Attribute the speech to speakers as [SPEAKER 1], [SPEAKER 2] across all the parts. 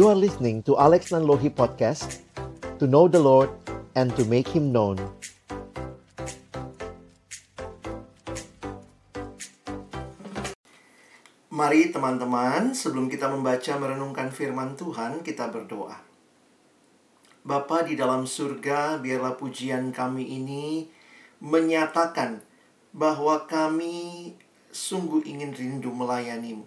[SPEAKER 1] You are listening to Alex Nanlohi Podcast To know the Lord and to make Him known
[SPEAKER 2] Mari teman-teman, sebelum kita membaca merenungkan firman Tuhan, kita berdoa. Bapa di dalam surga, biarlah pujian kami ini menyatakan bahwa kami sungguh ingin rindu melayanimu.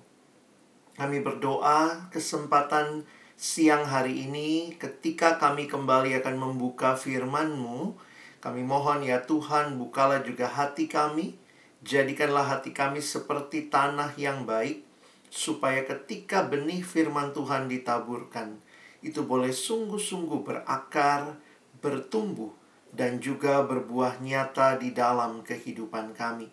[SPEAKER 2] Kami berdoa kesempatan siang hari ini ketika kami kembali akan membuka firman-Mu, kami mohon ya Tuhan bukalah juga hati kami, jadikanlah hati kami seperti tanah yang baik, supaya ketika benih firman Tuhan ditaburkan, itu boleh sungguh-sungguh berakar, bertumbuh, dan juga berbuah nyata di dalam kehidupan kami.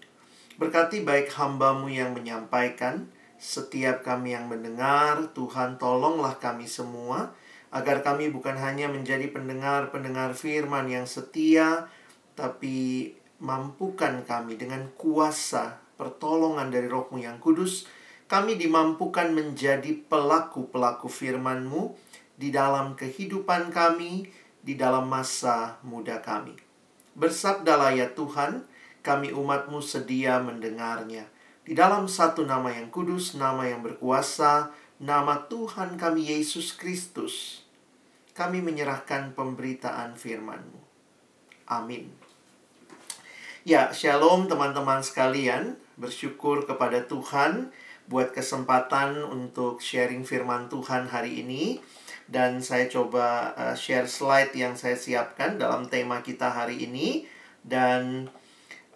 [SPEAKER 2] Berkati baik hambamu yang menyampaikan, setiap kami yang mendengar, Tuhan tolonglah kami semua, agar kami bukan hanya menjadi pendengar-pendengar firman yang setia, tapi mampukan kami dengan kuasa pertolongan dari rohmu yang kudus, kami dimampukan menjadi pelaku-pelaku firman-Mu di dalam kehidupan kami, di dalam masa muda kami. Bersabdalah ya Tuhan, kami umat-Mu sedia mendengarnya. Di dalam satu nama yang kudus, nama yang berkuasa, nama Tuhan kami Yesus Kristus, kami menyerahkan pemberitaan firman-Mu. Amin. Ya, shalom teman-teman sekalian. Bersyukur kepada Tuhan buat kesempatan untuk sharing firman Tuhan hari ini dan saya coba uh, share slide yang saya siapkan dalam tema kita hari ini dan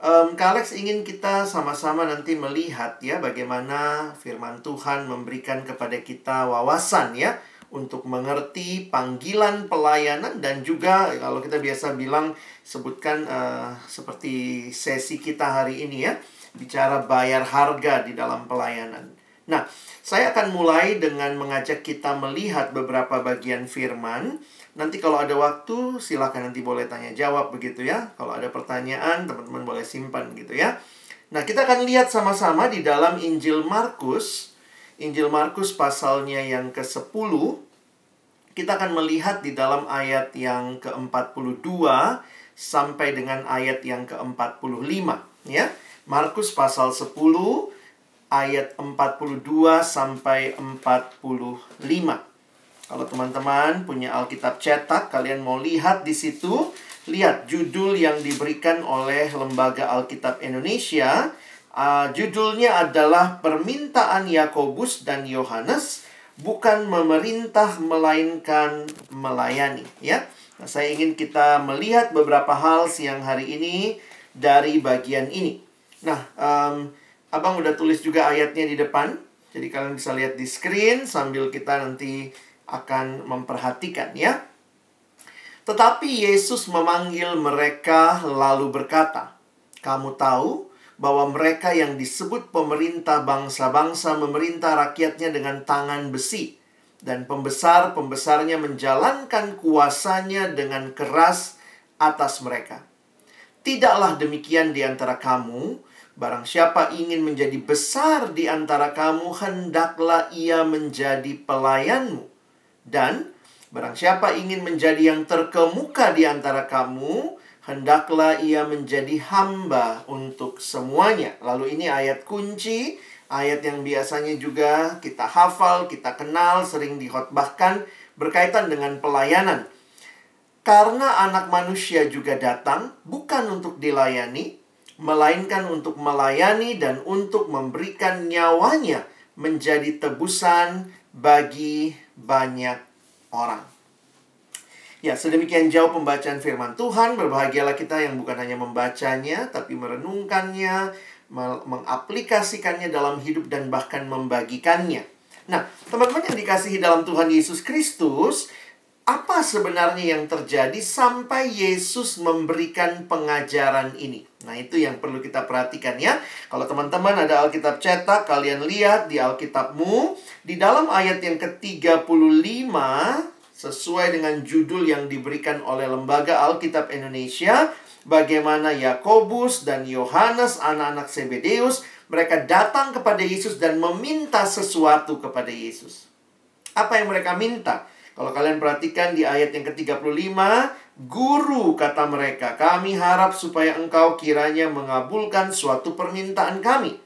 [SPEAKER 2] um, Kalex ingin kita sama-sama nanti melihat ya bagaimana firman Tuhan memberikan kepada kita wawasan ya untuk mengerti panggilan pelayanan dan juga kalau kita biasa bilang sebutkan uh, seperti sesi kita hari ini ya bicara bayar harga di dalam pelayanan. Nah, saya akan mulai dengan mengajak kita melihat beberapa bagian firman. Nanti kalau ada waktu, silakan nanti boleh tanya jawab begitu ya. Kalau ada pertanyaan, teman-teman boleh simpan gitu ya. Nah, kita akan lihat sama-sama di dalam Injil Markus. Injil Markus pasalnya yang ke-10. Kita akan melihat di dalam ayat yang ke-42 sampai dengan ayat yang ke-45 ya. Markus pasal 10 ayat 42 sampai 45. Kalau teman-teman punya Alkitab cetak, kalian mau lihat di situ, lihat judul yang diberikan oleh Lembaga Alkitab Indonesia. Uh, judulnya adalah Permintaan Yakobus dan Yohanes bukan memerintah melainkan melayani, ya. Nah, saya ingin kita melihat beberapa hal siang hari ini dari bagian ini. Nah, um, abang udah tulis juga ayatnya di depan. Jadi kalian bisa lihat di screen sambil kita nanti akan memperhatikan ya. Tetapi Yesus memanggil mereka lalu berkata, "Kamu tahu bahwa mereka yang disebut pemerintah bangsa-bangsa memerintah rakyatnya dengan tangan besi dan pembesar-pembesarnya menjalankan kuasanya dengan keras atas mereka. Tidaklah demikian di antara kamu, Barang siapa ingin menjadi besar di antara kamu, hendaklah ia menjadi pelayanmu. Dan barang siapa ingin menjadi yang terkemuka di antara kamu, hendaklah ia menjadi hamba untuk semuanya. Lalu ini ayat kunci, ayat yang biasanya juga kita hafal, kita kenal, sering dihotbahkan berkaitan dengan pelayanan. Karena anak manusia juga datang bukan untuk dilayani, melainkan untuk melayani dan untuk memberikan nyawanya menjadi tebusan bagi banyak orang. Ya, sedemikian jauh pembacaan firman Tuhan. Berbahagialah kita yang bukan hanya membacanya, tapi merenungkannya, mengaplikasikannya dalam hidup dan bahkan membagikannya. Nah, teman-teman yang dikasihi dalam Tuhan Yesus Kristus, apa sebenarnya yang terjadi sampai Yesus memberikan pengajaran ini? Nah, itu yang perlu kita perhatikan ya. Kalau teman-teman ada Alkitab cetak, kalian lihat di Alkitabmu, di dalam ayat yang ke-35, sesuai dengan judul yang diberikan oleh Lembaga Alkitab Indonesia, bagaimana Yakobus dan Yohanes, anak-anak Zebedeus, mereka datang kepada Yesus dan meminta sesuatu kepada Yesus. Apa yang mereka minta? Kalau kalian perhatikan di ayat yang ke-35, Guru, kata mereka, kami harap supaya engkau kiranya mengabulkan suatu permintaan kami.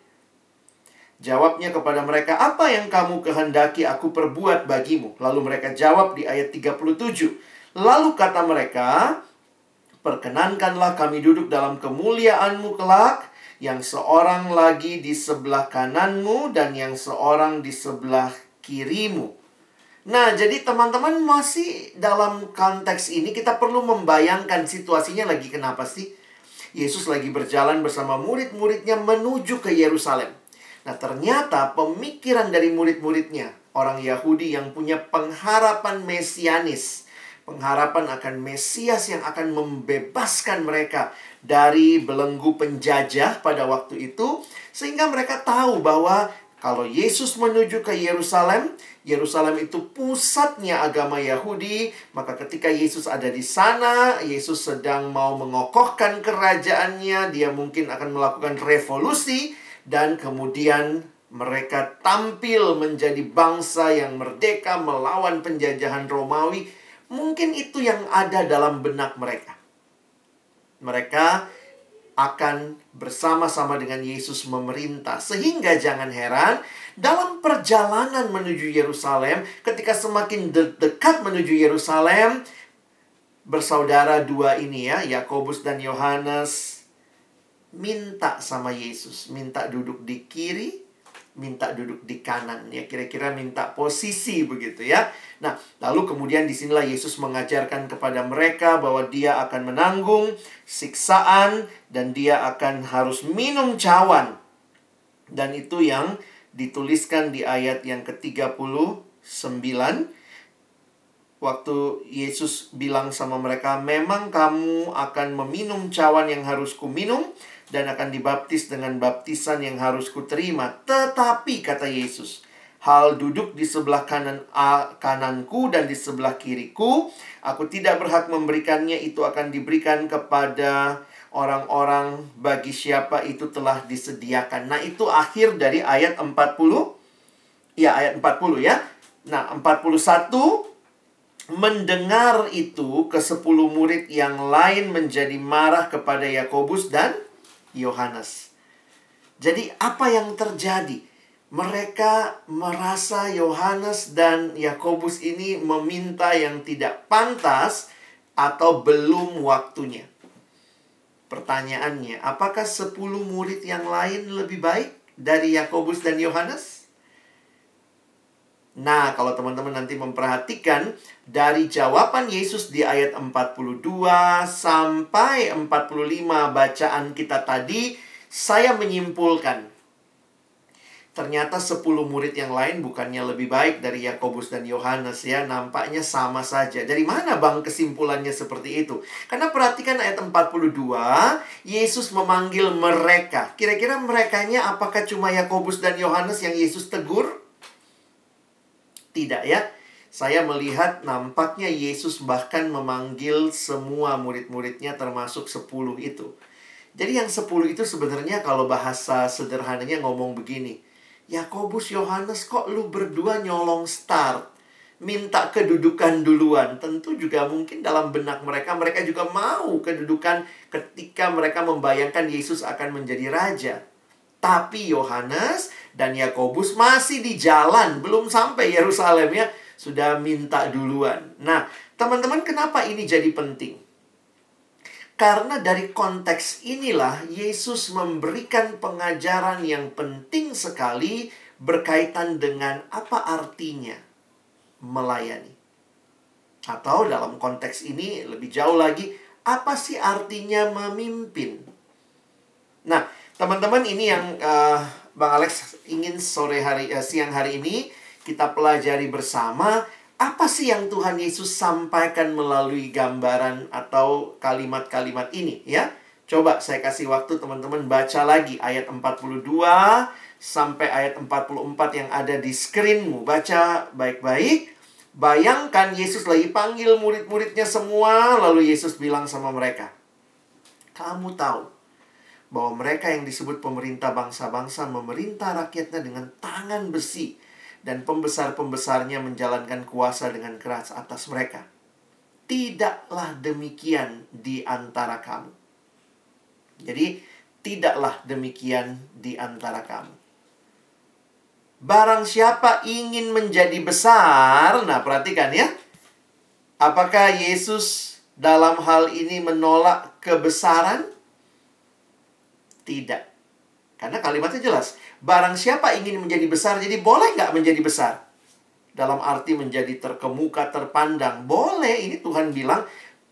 [SPEAKER 2] Jawabnya kepada mereka, apa yang kamu kehendaki aku perbuat bagimu? Lalu mereka jawab di ayat 37. Lalu kata mereka, perkenankanlah kami duduk dalam kemuliaanmu kelak, yang seorang lagi di sebelah kananmu dan yang seorang di sebelah kirimu. Nah, jadi teman-teman masih dalam konteks ini kita perlu membayangkan situasinya lagi kenapa sih? Yesus lagi berjalan bersama murid-muridnya menuju ke Yerusalem. Nah, ternyata pemikiran dari murid-muridnya, orang Yahudi yang punya pengharapan mesianis, pengharapan akan Mesias yang akan membebaskan mereka dari belenggu penjajah pada waktu itu, sehingga mereka tahu bahwa kalau Yesus menuju ke Yerusalem, Yerusalem itu pusatnya agama Yahudi, maka ketika Yesus ada di sana, Yesus sedang mau mengokohkan kerajaannya, dia mungkin akan melakukan revolusi dan kemudian mereka tampil menjadi bangsa yang merdeka melawan penjajahan Romawi. Mungkin itu yang ada dalam benak mereka. Mereka akan bersama-sama dengan Yesus memerintah. Sehingga jangan heran, dalam perjalanan menuju Yerusalem, ketika semakin de dekat menuju Yerusalem, bersaudara dua ini ya, Yakobus dan Yohanes minta sama Yesus, minta duduk di kiri, minta duduk di kanan ya kira-kira minta posisi begitu ya. Nah, lalu kemudian di sinilah Yesus mengajarkan kepada mereka bahwa dia akan menanggung siksaan dan dia akan harus minum cawan. Dan itu yang dituliskan di ayat yang ke-39 waktu Yesus bilang sama mereka, "Memang kamu akan meminum cawan yang harus kuminum dan akan dibaptis dengan baptisan yang harus kuterima. Tetapi kata Yesus, hal duduk di sebelah kanan kananku dan di sebelah kiriku, aku tidak berhak memberikannya, itu akan diberikan kepada orang-orang bagi siapa itu telah disediakan. Nah, itu akhir dari ayat 40. Ya, ayat 40 ya. Nah, 41 mendengar itu ke sepuluh murid yang lain menjadi marah kepada Yakobus dan Yohanes. Jadi apa yang terjadi? Mereka merasa Yohanes dan Yakobus ini meminta yang tidak pantas atau belum waktunya. Pertanyaannya, apakah sepuluh murid yang lain lebih baik dari Yakobus dan Yohanes? Nah, kalau teman-teman nanti memperhatikan dari jawaban Yesus di ayat 42 sampai 45 bacaan kita tadi, saya menyimpulkan ternyata 10 murid yang lain bukannya lebih baik dari Yakobus dan Yohanes ya, nampaknya sama saja. Dari mana Bang kesimpulannya seperti itu? Karena perhatikan ayat 42, Yesus memanggil mereka. Kira-kira merekanya apakah cuma Yakobus dan Yohanes yang Yesus tegur? Tidak ya. Saya melihat nampaknya Yesus bahkan memanggil semua murid-muridnya termasuk sepuluh itu. Jadi yang sepuluh itu sebenarnya kalau bahasa sederhananya ngomong begini. Yakobus Yohanes kok lu berdua nyolong start? Minta kedudukan duluan. Tentu juga mungkin dalam benak mereka, mereka juga mau kedudukan ketika mereka membayangkan Yesus akan menjadi raja. Tapi Yohanes dan Yakobus masih di jalan, belum sampai Yerusalem ya, sudah minta duluan. Nah, teman-teman kenapa ini jadi penting? Karena dari konteks inilah Yesus memberikan pengajaran yang penting sekali berkaitan dengan apa artinya melayani. Atau dalam konteks ini lebih jauh lagi, apa sih artinya memimpin? Nah, teman-teman ini yang uh, Bang Alex ingin sore hari uh, siang hari ini kita pelajari bersama apa sih yang Tuhan Yesus sampaikan melalui gambaran atau kalimat-kalimat ini ya. Coba saya kasih waktu teman-teman baca lagi ayat 42 sampai ayat 44 yang ada di screenmu. Baca baik-baik. Bayangkan Yesus lagi panggil murid-muridnya semua, lalu Yesus bilang sama mereka, "Kamu tahu bahwa mereka yang disebut pemerintah bangsa-bangsa memerintah rakyatnya dengan tangan besi dan pembesar-pembesarnya menjalankan kuasa dengan keras atas mereka. Tidaklah demikian di antara kamu. Jadi, tidaklah demikian di antara kamu. Barang siapa ingin menjadi besar, nah perhatikan ya. Apakah Yesus dalam hal ini menolak kebesaran? Tidak. Karena kalimatnya jelas. Barang siapa ingin menjadi besar, jadi boleh nggak menjadi besar? Dalam arti menjadi terkemuka, terpandang. Boleh, ini Tuhan bilang.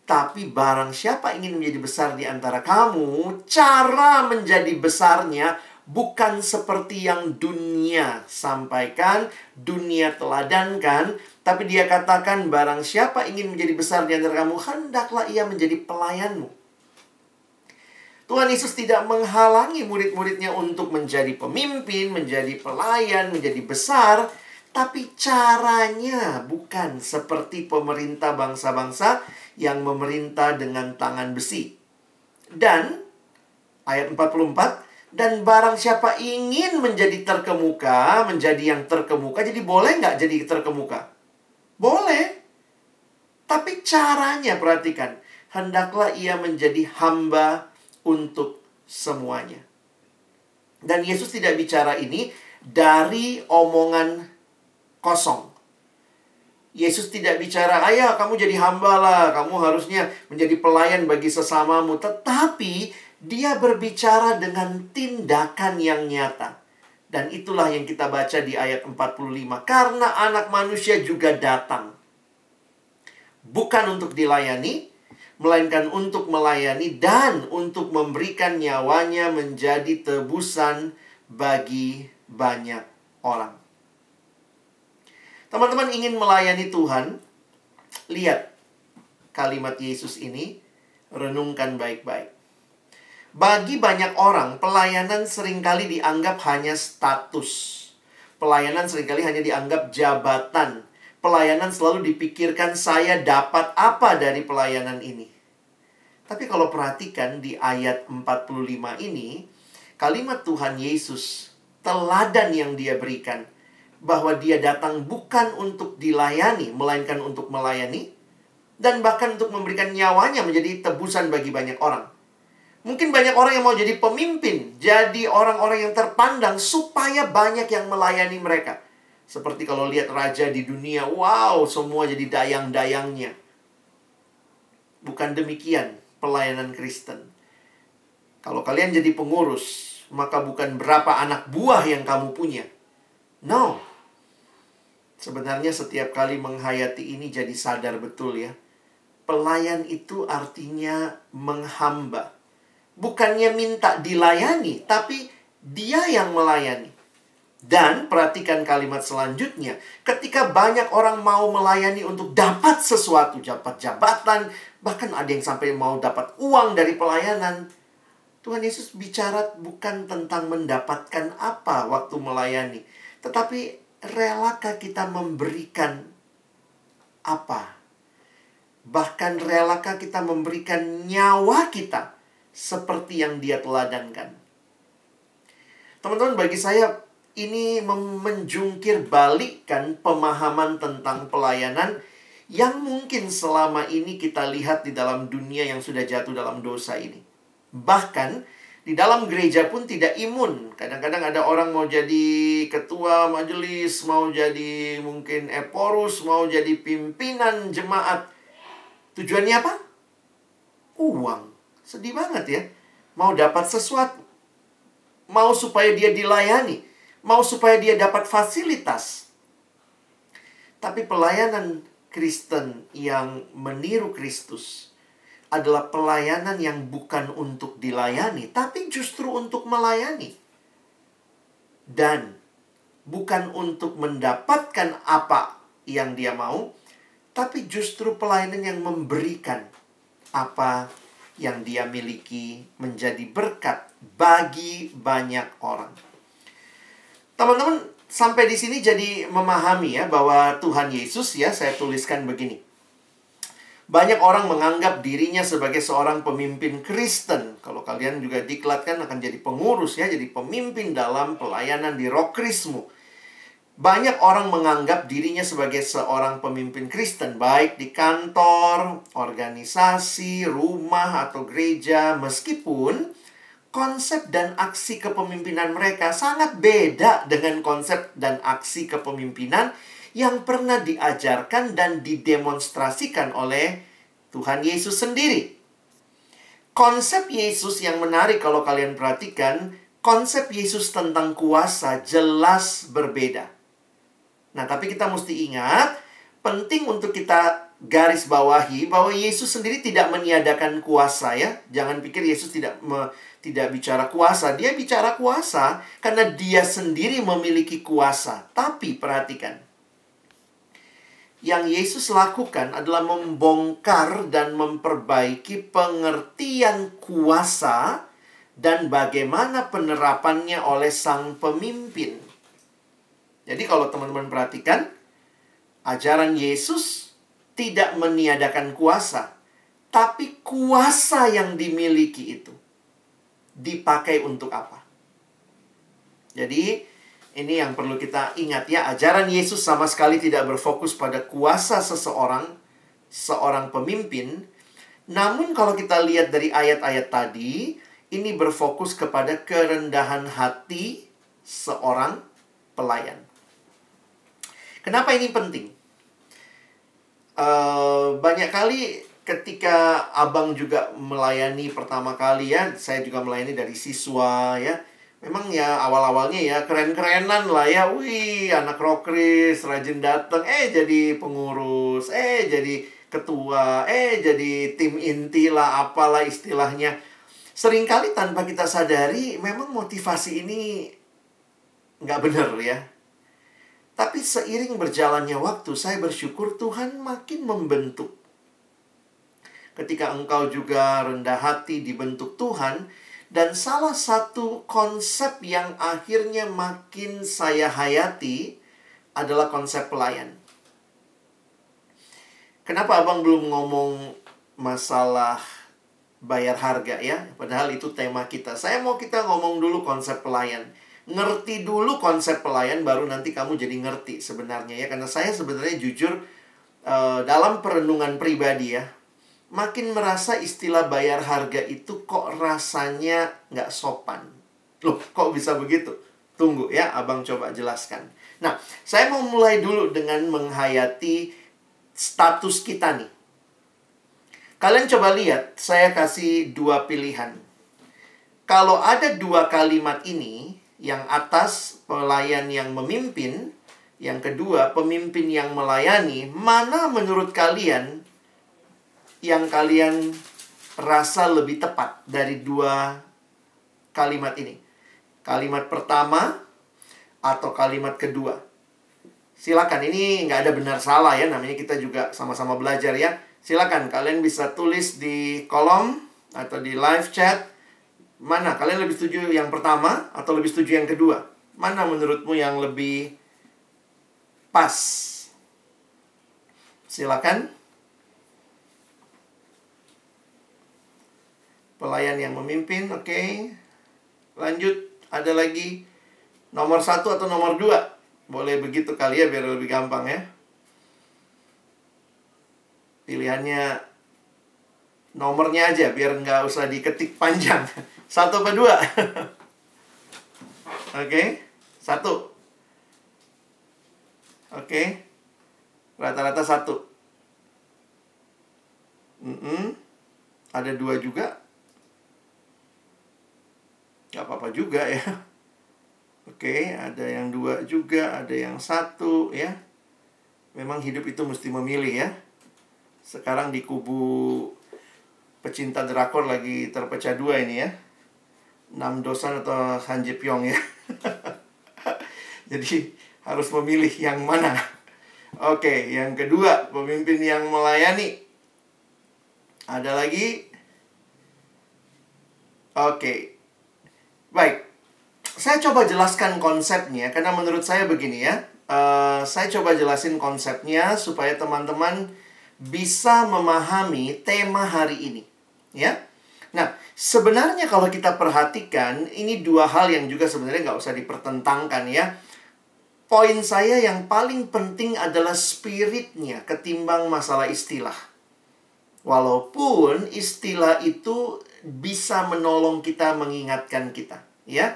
[SPEAKER 2] Tapi barang siapa ingin menjadi besar di antara kamu, cara menjadi besarnya bukan seperti yang dunia sampaikan, dunia teladankan, tapi dia katakan barang siapa ingin menjadi besar di antara kamu, hendaklah ia menjadi pelayanmu. Tuhan Yesus tidak menghalangi murid-muridnya untuk menjadi pemimpin, menjadi pelayan, menjadi besar, tapi caranya bukan seperti pemerintah bangsa-bangsa yang memerintah dengan tangan besi. Dan ayat 44, dan barang siapa ingin menjadi terkemuka, menjadi yang terkemuka, jadi boleh nggak jadi terkemuka? Boleh. Tapi caranya perhatikan, hendaklah ia menjadi hamba untuk semuanya. Dan Yesus tidak bicara ini dari omongan kosong. Yesus tidak bicara, ayah kamu jadi hamba lah, kamu harusnya menjadi pelayan bagi sesamamu. Tetapi dia berbicara dengan tindakan yang nyata. Dan itulah yang kita baca di ayat 45. Karena anak manusia juga datang. Bukan untuk dilayani, melainkan untuk melayani dan untuk memberikan nyawanya menjadi tebusan bagi banyak orang. Teman-teman ingin melayani Tuhan? Lihat kalimat Yesus ini, renungkan baik-baik. Bagi banyak orang, pelayanan sering kali dianggap hanya status. Pelayanan sering kali hanya dianggap jabatan pelayanan selalu dipikirkan saya dapat apa dari pelayanan ini. Tapi kalau perhatikan di ayat 45 ini, kalimat Tuhan Yesus, teladan yang dia berikan, bahwa dia datang bukan untuk dilayani, melainkan untuk melayani, dan bahkan untuk memberikan nyawanya menjadi tebusan bagi banyak orang. Mungkin banyak orang yang mau jadi pemimpin, jadi orang-orang yang terpandang supaya banyak yang melayani mereka. Seperti kalau lihat raja di dunia, wow, semua jadi dayang-dayangnya. Bukan demikian pelayanan Kristen. Kalau kalian jadi pengurus, maka bukan berapa anak buah yang kamu punya. No. Sebenarnya setiap kali menghayati ini jadi sadar betul ya. Pelayan itu artinya menghamba. Bukannya minta dilayani, tapi dia yang melayani. Dan perhatikan kalimat selanjutnya. Ketika banyak orang mau melayani untuk dapat sesuatu, dapat jabatan, bahkan ada yang sampai mau dapat uang dari pelayanan. Tuhan Yesus bicara bukan tentang mendapatkan apa waktu melayani, tetapi relakah kita memberikan apa? Bahkan relakah kita memberikan nyawa kita seperti yang dia teladankan. Teman-teman, bagi saya ini menjungkir balikkan pemahaman tentang pelayanan yang mungkin selama ini kita lihat di dalam dunia yang sudah jatuh dalam dosa ini. Bahkan di dalam gereja pun tidak imun. Kadang-kadang ada orang mau jadi ketua majelis, mau jadi mungkin eporus, mau jadi pimpinan jemaat. Tujuannya apa? Uang. Sedih banget ya. Mau dapat sesuatu. Mau supaya dia dilayani mau supaya dia dapat fasilitas. Tapi pelayanan Kristen yang meniru Kristus adalah pelayanan yang bukan untuk dilayani, tapi justru untuk melayani. Dan bukan untuk mendapatkan apa yang dia mau, tapi justru pelayanan yang memberikan apa yang dia miliki menjadi berkat bagi banyak orang. Teman-teman sampai di sini jadi memahami ya bahwa Tuhan Yesus ya saya tuliskan begini. Banyak orang menganggap dirinya sebagai seorang pemimpin Kristen. Kalau kalian juga diklatkan akan jadi pengurus ya, jadi pemimpin dalam pelayanan di Rokrismu. banyak orang menganggap dirinya sebagai seorang pemimpin Kristen, baik di kantor, organisasi, rumah, atau gereja, meskipun konsep dan aksi kepemimpinan mereka sangat beda dengan konsep dan aksi kepemimpinan yang pernah diajarkan dan didemonstrasikan oleh Tuhan Yesus sendiri. Konsep Yesus yang menarik kalau kalian perhatikan, konsep Yesus tentang kuasa jelas berbeda. Nah, tapi kita mesti ingat, penting untuk kita garis bawahi bahwa Yesus sendiri tidak meniadakan kuasa ya. Jangan pikir Yesus tidak me, tidak bicara kuasa. Dia bicara kuasa karena dia sendiri memiliki kuasa. Tapi perhatikan. Yang Yesus lakukan adalah membongkar dan memperbaiki pengertian kuasa dan bagaimana penerapannya oleh sang pemimpin. Jadi kalau teman-teman perhatikan, ajaran Yesus tidak meniadakan kuasa, tapi kuasa yang dimiliki itu dipakai untuk apa? Jadi, ini yang perlu kita ingat ya, ajaran Yesus sama sekali tidak berfokus pada kuasa seseorang, seorang pemimpin. Namun kalau kita lihat dari ayat-ayat tadi, ini berfokus kepada kerendahan hati seorang pelayan. Kenapa ini penting? Uh, banyak kali ketika abang juga melayani pertama kali ya, saya juga melayani dari siswa ya. Memang ya awal-awalnya ya keren-kerenan lah ya. Wih, anak rokris, rajin datang, eh jadi pengurus, eh jadi ketua, eh jadi tim inti lah apalah istilahnya. Seringkali tanpa kita sadari memang motivasi ini nggak benar ya tapi seiring berjalannya waktu, saya bersyukur Tuhan makin membentuk. Ketika engkau juga rendah hati dibentuk Tuhan, dan salah satu konsep yang akhirnya makin saya hayati adalah konsep pelayan. Kenapa abang belum ngomong masalah bayar harga ya? Padahal itu tema kita. Saya mau kita ngomong dulu konsep pelayan ngerti dulu konsep pelayan baru nanti kamu jadi ngerti sebenarnya ya. Karena saya sebenarnya jujur uh, dalam perenungan pribadi ya makin merasa istilah bayar harga itu kok rasanya nggak sopan. Loh kok bisa begitu? Tunggu ya abang coba jelaskan. Nah saya mau mulai dulu dengan menghayati status kita nih. Kalian coba lihat saya kasih dua pilihan. Kalau ada dua kalimat ini yang atas pelayan yang memimpin, yang kedua pemimpin yang melayani, mana menurut kalian yang kalian rasa lebih tepat dari dua kalimat ini? Kalimat pertama atau kalimat kedua? Silakan, ini nggak ada benar salah ya, namanya kita juga sama-sama belajar ya. Silakan, kalian bisa tulis di kolom atau di live chat Mana? Kalian lebih setuju yang pertama atau lebih setuju yang kedua? Mana menurutmu yang lebih pas? Silakan. Pelayan yang memimpin, oke. Okay. Lanjut, ada lagi nomor satu atau nomor dua? Boleh begitu kali ya, biar lebih gampang ya. Pilihannya nomornya aja, biar nggak usah diketik panjang. Satu apa dua? Oke, okay. satu. Oke, okay. rata-rata satu. Mm -mm. Ada dua juga. Gak apa-apa juga ya. Oke, okay. ada yang dua juga, ada yang satu ya. Memang hidup itu mesti memilih ya. Sekarang di kubu pecinta drakor lagi terpecah dua ini ya. Nam Dosan atau Han Ji Pyong ya. Jadi harus memilih yang mana. Oke, yang kedua, pemimpin yang melayani. Ada lagi? Oke. Baik. Saya coba jelaskan konsepnya karena menurut saya begini ya. Uh, saya coba jelasin konsepnya supaya teman-teman bisa memahami tema hari ini. Ya. Nah, sebenarnya kalau kita perhatikan, ini dua hal yang juga sebenarnya nggak usah dipertentangkan ya. poin saya yang paling penting adalah spiritnya ketimbang masalah istilah. Walaupun istilah itu bisa menolong kita mengingatkan kita, ya.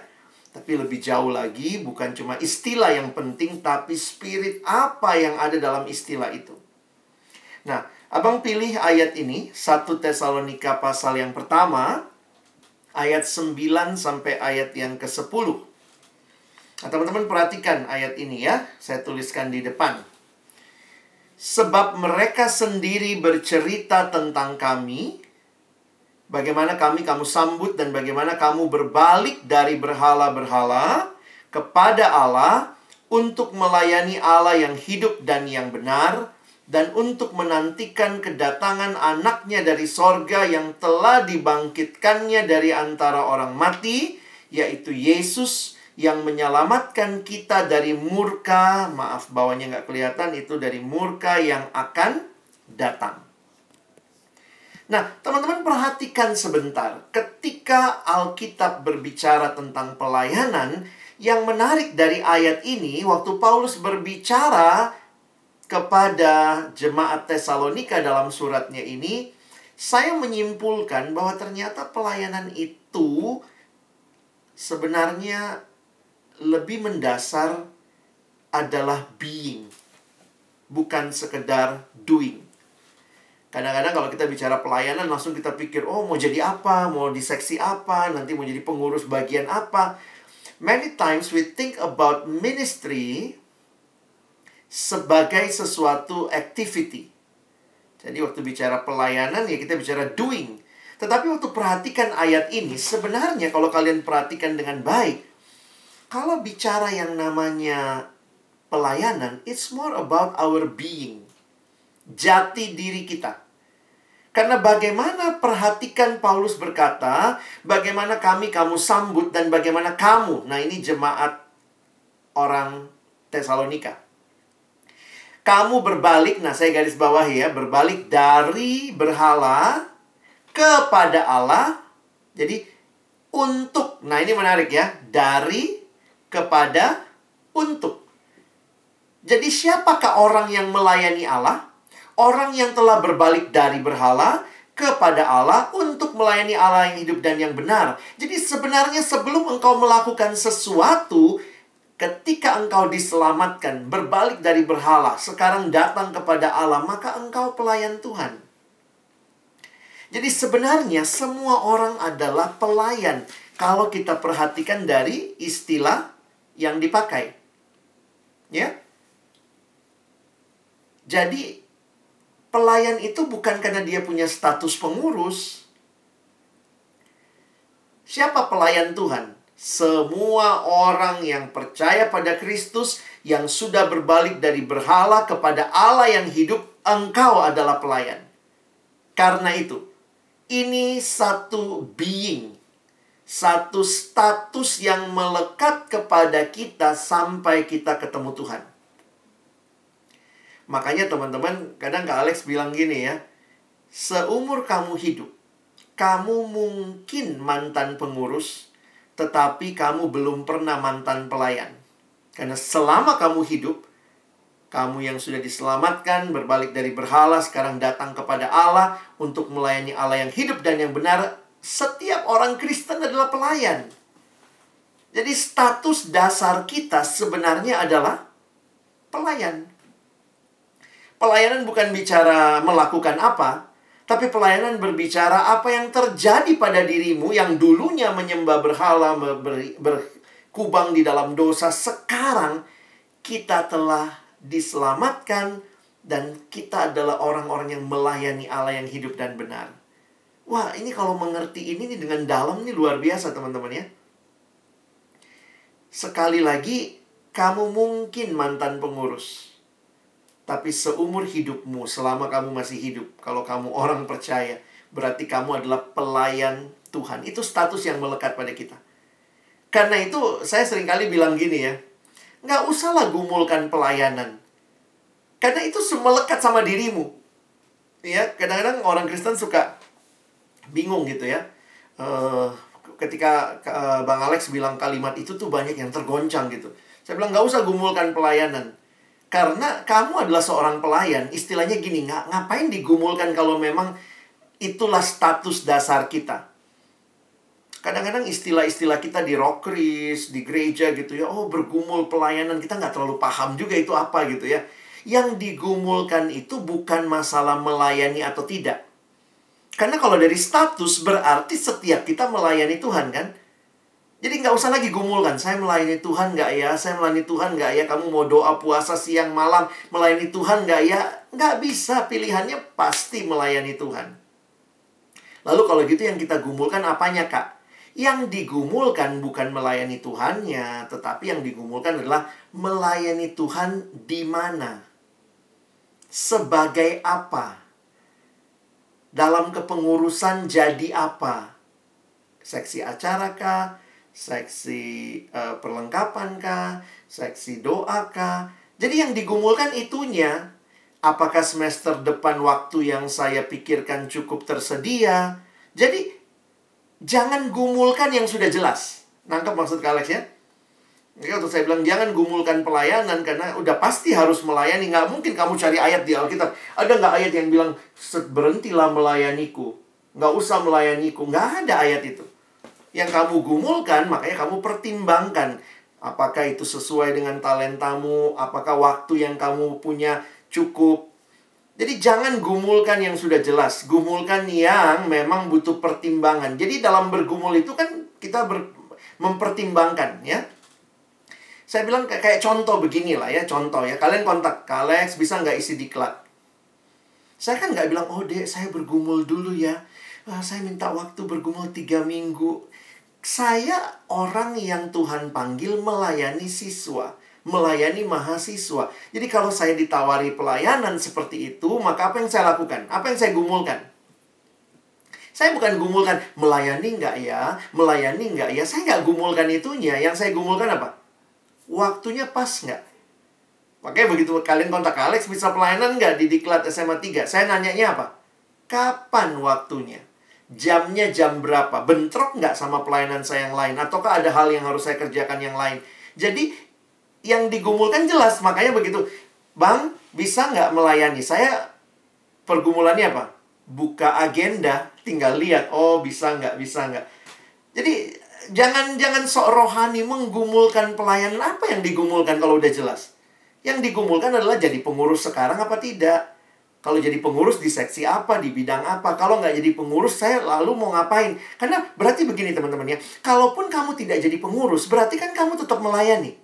[SPEAKER 2] Tapi lebih jauh lagi bukan cuma istilah yang penting tapi spirit apa yang ada dalam istilah itu. Nah, Abang pilih ayat ini 1 Tesalonika pasal yang pertama ayat 9 sampai ayat yang ke-10. Nah, teman-teman perhatikan ayat ini ya. Saya tuliskan di depan. Sebab mereka sendiri bercerita tentang kami, bagaimana kami kamu sambut dan bagaimana kamu berbalik dari berhala-berhala kepada Allah untuk melayani Allah yang hidup dan yang benar dan untuk menantikan kedatangan anaknya dari sorga yang telah dibangkitkannya dari antara orang mati, yaitu Yesus yang menyelamatkan kita dari murka, maaf bawahnya nggak kelihatan, itu dari murka yang akan datang. Nah, teman-teman perhatikan sebentar. Ketika Alkitab berbicara tentang pelayanan, yang menarik dari ayat ini, waktu Paulus berbicara kepada jemaat Tesalonika dalam suratnya ini, saya menyimpulkan bahwa ternyata pelayanan itu sebenarnya lebih mendasar adalah being, bukan sekedar doing. Kadang-kadang kalau kita bicara pelayanan langsung kita pikir, oh mau jadi apa, mau di seksi apa, nanti mau jadi pengurus bagian apa. Many times we think about ministry sebagai sesuatu activity. Jadi waktu bicara pelayanan ya kita bicara doing. Tetapi waktu perhatikan ayat ini sebenarnya kalau kalian perhatikan dengan baik, kalau bicara yang namanya pelayanan, it's more about our being. Jati diri kita. Karena bagaimana perhatikan Paulus berkata, bagaimana kami kamu sambut dan bagaimana kamu. Nah, ini jemaat orang Tesalonika. Kamu berbalik, nah saya garis bawah ya, berbalik dari berhala kepada Allah. Jadi untuk. Nah, ini menarik ya. Dari kepada untuk. Jadi siapakah orang yang melayani Allah? Orang yang telah berbalik dari berhala kepada Allah untuk melayani Allah yang hidup dan yang benar. Jadi sebenarnya sebelum engkau melakukan sesuatu, ketika engkau diselamatkan, berbalik dari berhala, sekarang datang kepada Allah, maka engkau pelayan Tuhan. Jadi sebenarnya semua orang adalah pelayan kalau kita perhatikan dari istilah yang dipakai. Ya. Jadi pelayan itu bukan karena dia punya status pengurus. Siapa pelayan Tuhan? Semua orang yang percaya pada Kristus yang sudah berbalik dari berhala kepada Allah yang hidup, engkau adalah pelayan. Karena itu, ini satu being satu status yang melekat kepada kita sampai kita ketemu Tuhan. Makanya teman-teman, kadang Kak Alex bilang gini ya, seumur kamu hidup, kamu mungkin mantan pengurus, tetapi kamu belum pernah mantan pelayan. Karena selama kamu hidup, kamu yang sudah diselamatkan, berbalik dari berhala, sekarang datang kepada Allah untuk melayani Allah yang hidup dan yang benar, setiap orang Kristen adalah pelayan. Jadi status dasar kita sebenarnya adalah pelayan. Pelayanan bukan bicara melakukan apa, tapi pelayanan berbicara apa yang terjadi pada dirimu yang dulunya menyembah berhala, ber, berkubang di dalam dosa. Sekarang kita telah diselamatkan dan kita adalah orang-orang yang melayani Allah yang hidup dan benar. Wah, ini kalau mengerti ini nih dengan dalam nih luar biasa teman-teman ya. Sekali lagi, kamu mungkin mantan pengurus. Tapi seumur hidupmu, selama kamu masih hidup, kalau kamu orang percaya, berarti kamu adalah pelayan Tuhan. Itu status yang melekat pada kita. Karena itu, saya sering kali bilang gini ya, nggak usahlah gumulkan pelayanan. Karena itu melekat sama dirimu. Ya, kadang-kadang orang Kristen suka bingung gitu ya. Uh, ketika uh, Bang Alex bilang kalimat itu tuh banyak yang tergoncang gitu. Saya bilang nggak usah gumulkan pelayanan. Karena kamu adalah seorang pelayan, istilahnya gini, nggak ngapain digumulkan kalau memang itulah status dasar kita. Kadang-kadang istilah-istilah kita di rokris, di gereja gitu ya, oh bergumul pelayanan, kita nggak terlalu paham juga itu apa gitu ya. Yang digumulkan itu bukan masalah melayani atau tidak. Karena kalau dari status berarti setiap kita melayani Tuhan kan. Jadi nggak usah lagi gumulkan. Saya melayani Tuhan nggak ya? Saya melayani Tuhan nggak ya? Kamu mau doa puasa siang malam melayani Tuhan nggak ya? Nggak bisa. Pilihannya pasti melayani Tuhan. Lalu kalau gitu yang kita gumulkan apanya kak? Yang digumulkan bukan melayani Tuhannya, tetapi yang digumulkan adalah melayani Tuhan di mana? Sebagai apa? Dalam kepengurusan jadi apa? Seksi acara kah? Seksi uh, perlengkapan kah, seksi doa kah. Jadi yang digumulkan itunya, apakah semester depan waktu yang saya pikirkan cukup tersedia. Jadi jangan gumulkan yang sudah jelas. Nangkep maksud Alex ya? Ya, untuk saya bilang jangan gumulkan pelayanan karena udah pasti harus melayani. Nggak mungkin kamu cari ayat di Alkitab. Ada nggak ayat yang bilang berhentilah melayaniku? Nggak usah melayaniku. Nggak ada ayat itu yang kamu gumulkan, makanya kamu pertimbangkan apakah itu sesuai dengan talentamu, apakah waktu yang kamu punya cukup. Jadi jangan gumulkan yang sudah jelas, gumulkan yang memang butuh pertimbangan. Jadi dalam bergumul itu kan kita ber, mempertimbangkan ya. Saya bilang kayak contoh beginilah ya, contoh ya. Kalian kontak Kalex bisa nggak isi diklat? Saya kan nggak bilang, oh dek saya bergumul dulu ya. Ah, saya minta waktu bergumul tiga minggu saya orang yang Tuhan panggil melayani siswa, melayani mahasiswa. Jadi kalau saya ditawari pelayanan seperti itu, maka apa yang saya lakukan? Apa yang saya gumulkan? Saya bukan gumulkan melayani nggak ya, melayani nggak ya. Saya nggak gumulkan itunya. Yang saya gumulkan apa? Waktunya pas nggak? Makanya begitu kalian kontak Alex, bisa pelayanan nggak di Diklat SMA 3? Saya nanyanya apa? Kapan waktunya? Jamnya jam berapa, bentrok nggak sama pelayanan saya yang lain, ataukah ada hal yang harus saya kerjakan yang lain. Jadi yang digumulkan jelas, makanya begitu, bang bisa nggak melayani? Saya pergumulannya apa? Buka agenda, tinggal lihat, oh bisa nggak, bisa nggak. Jadi jangan jangan sok rohani menggumulkan pelayanan apa yang digumulkan kalau udah jelas. Yang digumulkan adalah jadi pengurus sekarang apa tidak kalau jadi pengurus di seksi apa, di bidang apa. Kalau nggak jadi pengurus, saya lalu mau ngapain? Karena berarti begini teman-teman ya. Kalaupun kamu tidak jadi pengurus, berarti kan kamu tetap melayani.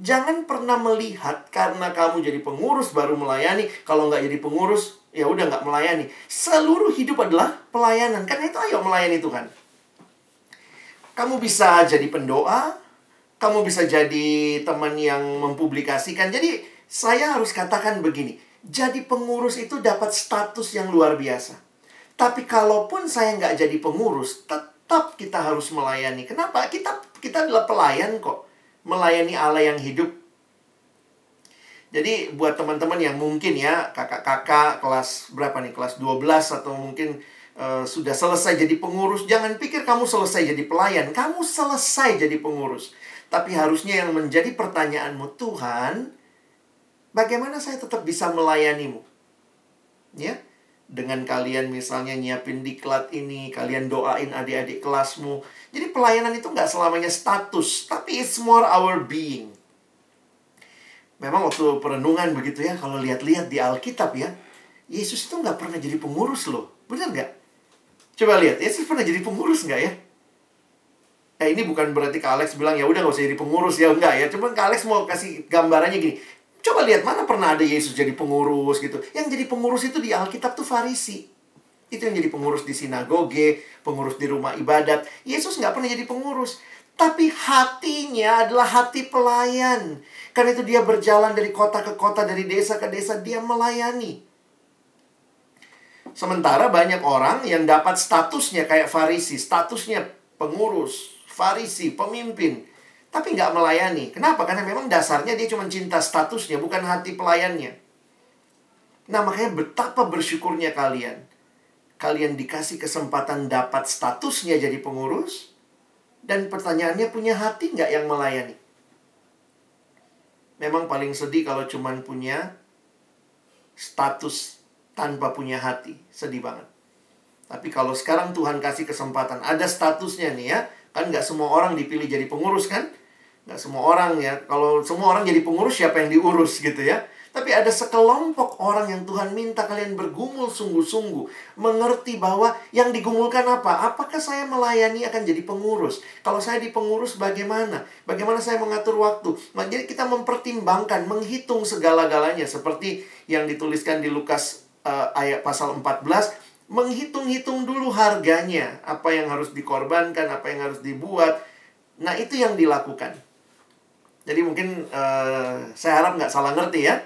[SPEAKER 2] Jangan pernah melihat karena kamu jadi pengurus baru melayani. Kalau nggak jadi pengurus, ya udah nggak melayani. Seluruh hidup adalah pelayanan. Karena itu ayo melayani Tuhan. Kamu bisa jadi pendoa, kamu bisa jadi teman yang mempublikasikan. Jadi saya harus katakan begini jadi pengurus itu dapat status yang luar biasa. Tapi kalaupun saya nggak jadi pengurus, tetap kita harus melayani. Kenapa? Kita kita adalah pelayan kok. Melayani Allah yang hidup. Jadi buat teman-teman yang mungkin ya kakak-kakak kelas berapa nih? Kelas 12 atau mungkin uh, sudah selesai jadi pengurus, jangan pikir kamu selesai jadi pelayan. Kamu selesai jadi pengurus. Tapi harusnya yang menjadi pertanyaanmu, Tuhan, Bagaimana saya tetap bisa melayanimu? Ya, dengan kalian misalnya nyiapin diklat ini, kalian doain adik-adik kelasmu. Jadi pelayanan itu nggak selamanya status, tapi it's more our being. Memang waktu perenungan begitu ya, kalau lihat-lihat di Alkitab ya, Yesus itu nggak pernah jadi pengurus loh. Benar nggak? Coba lihat, Yesus pernah jadi pengurus nggak ya? Eh ini bukan berarti Kak Alex bilang ya udah nggak usah jadi pengurus ya enggak ya. Cuma Kak Alex mau kasih gambarannya gini. Coba lihat mana pernah ada Yesus jadi pengurus gitu. Yang jadi pengurus itu di Alkitab tuh Farisi. Itu yang jadi pengurus di sinagoge, pengurus di rumah ibadat. Yesus nggak pernah jadi pengurus. Tapi hatinya adalah hati pelayan. Karena itu dia berjalan dari kota ke kota, dari desa ke desa, dia melayani. Sementara banyak orang yang dapat statusnya kayak Farisi, statusnya pengurus, Farisi, pemimpin tapi nggak melayani. Kenapa? Karena memang dasarnya dia cuma cinta statusnya, bukan hati pelayannya. Nah, makanya betapa bersyukurnya kalian. Kalian dikasih kesempatan dapat statusnya jadi pengurus, dan pertanyaannya punya hati nggak yang melayani? Memang paling sedih kalau cuman punya status tanpa punya hati. Sedih banget. Tapi kalau sekarang Tuhan kasih kesempatan, ada statusnya nih ya. Kan nggak semua orang dipilih jadi pengurus kan? Semua orang ya. Kalau semua orang jadi pengurus, siapa yang diurus gitu ya? Tapi ada sekelompok orang yang Tuhan minta kalian bergumul sungguh-sungguh. Mengerti bahwa yang digumulkan apa? Apakah saya melayani akan jadi pengurus? Kalau saya di pengurus bagaimana? Bagaimana saya mengatur waktu? Nah, jadi kita mempertimbangkan, menghitung segala-galanya. Seperti yang dituliskan di Lukas uh, ayat pasal 14. Menghitung-hitung dulu harganya. Apa yang harus dikorbankan, apa yang harus dibuat. Nah, itu yang dilakukan. Jadi mungkin uh, saya harap nggak salah ngerti ya